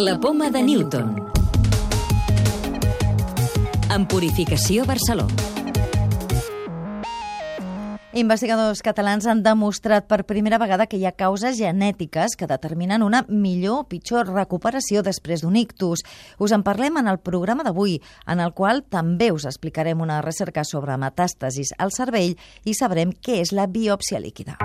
La poma de Newton. En Purificació Barcelona. Investigadors catalans han demostrat per primera vegada que hi ha causes genètiques que determinen una millor o pitjor recuperació després d'un ictus. Us en parlem en el programa d'avui, en el qual també us explicarem una recerca sobre metàstasis al cervell i sabrem què és la biòpsia líquida.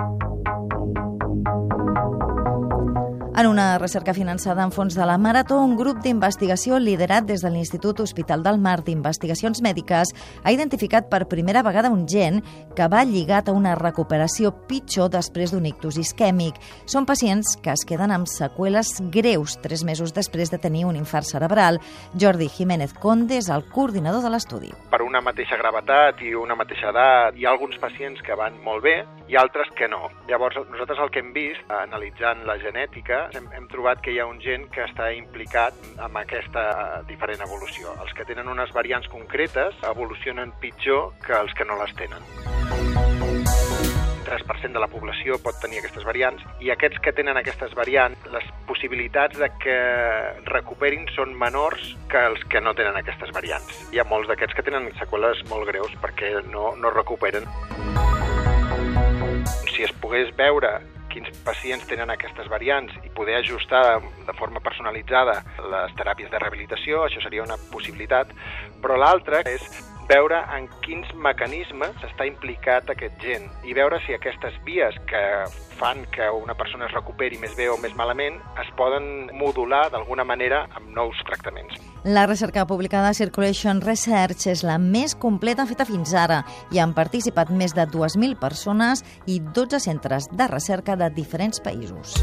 En una recerca finançada en fons de la Marató, un grup d'investigació liderat des de l'Institut Hospital del Mar d'Investigacions Mèdiques ha identificat per primera vegada un gen que va lligat a una recuperació pitjor després d'un ictus isquèmic. Són pacients que es queden amb seqüeles greus tres mesos després de tenir un infart cerebral. Jordi Jiménez Conde és el coordinador de l'estudi. Per una mateixa gravetat i una mateixa edat, hi ha alguns pacients que van molt bé i altres que no. Llavors, nosaltres el que hem vist, analitzant la genètica, hem, hem trobat que hi ha un gen que està implicat amb aquesta diferent evolució. Els que tenen unes variants concretes evolucionen pitjor que els que no les tenen. 3% de la població pot tenir aquestes variants i aquests que tenen aquestes variants, les possibilitats de que recuperin són menors que els que no tenen aquestes variants. Hi ha molts d'aquests que tenen seqüeles molt greus perquè no, no recuperen. Si es pogués veure quins pacients tenen aquestes variants i poder ajustar de forma personalitzada les teràpies de rehabilitació, això seria una possibilitat, però l'altra és veure en quins mecanismes està implicat aquest gen i veure si aquestes vies que fan que una persona es recuperi més bé o més malament es poden modular d'alguna manera amb nous tractaments. La recerca publicada a Circulation Research és la més completa feta fins ara i han participat més de 2.000 persones i 12 centres de recerca de diferents països.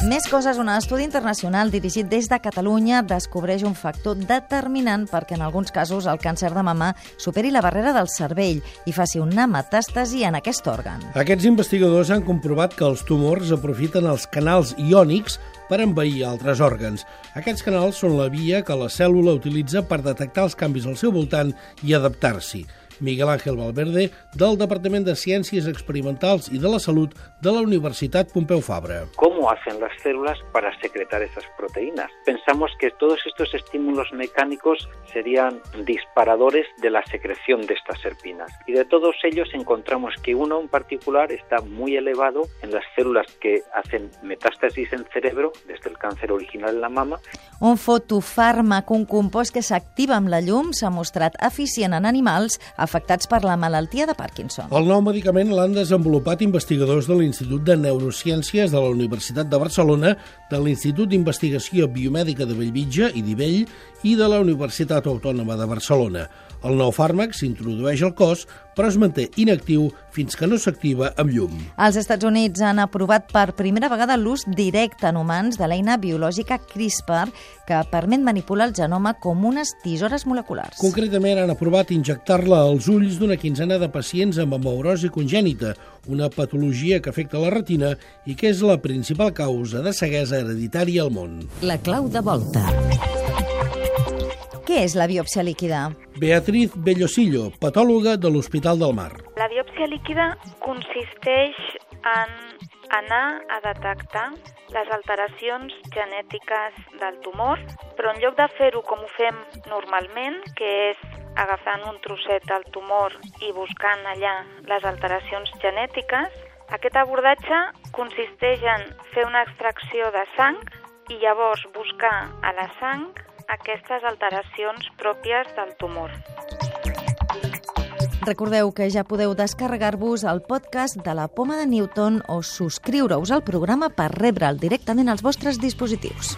Més coses, un estudi internacional dirigit des de Catalunya descobreix un factor determinant perquè en alguns casos el càncer de mama superi la barrera del cervell i faci una metàstasi en aquest òrgan. Aquests investigadors han comprovat que els tumors aprofiten els canals iònics per envair altres òrgans. Aquests canals són la via que la cèl·lula utilitza per detectar els canvis al seu voltant i adaptar-s'hi. Miguel Ángel Valverde, del Departament de Ciències Experimentals i de la Salut de la Universitat Pompeu Fabra. ¿Cómo hacen las células para secretar esas proteínas? Pensamos que todos estos estímulos mecánicos serían disparadores de la secreción de estas serpinas. Y de todos ellos encontramos que uno en particular está muy elevado en las células que hacen metástasis en cerebro, desde el cáncer original en la mama. Un fotofàrmac, un compost que s'activa amb la llum, s'ha mostrat eficient en animals afectats per la malaltia de Parkinson. El nou medicament l'han desenvolupat investigadors de l'Institut de Neurociències de la Universitat de Barcelona, de l'Institut d'Investigació Biomèdica de Bellvitge i d'Ivell i de la Universitat Autònoma de Barcelona. El nou fàrmac s'introdueix al cos, però es manté inactiu fins que no s'activa amb llum. Els Estats Units han aprovat per primera vegada l'ús directe en humans de l'eina biològica CRISPR, que permet manipular el genoma com unes tisores moleculars. Concretament han aprovat injectar-la als ulls d'una quinzena de pacients amb amaurosi congènita, una patologia que afecta la retina i que és la principal causa de ceguesa hereditària al món. La clau de volta. Què és la biòpsia líquida? Beatriz Bellosillo, patòloga de l'Hospital del Mar. La biòpsia líquida consisteix en anar a detectar les alteracions genètiques del tumor, però en lloc de fer-ho com ho fem normalment, que és agafant un trosset del tumor i buscant allà les alteracions genètiques, aquest abordatge consisteix en fer una extracció de sang i llavors buscar a la sang aquestes alteracions pròpies del tumor. Recordeu que ja podeu descarregar-vos el podcast de la Poma de Newton o subscriure-us al programa per rebre'l directament als vostres dispositius.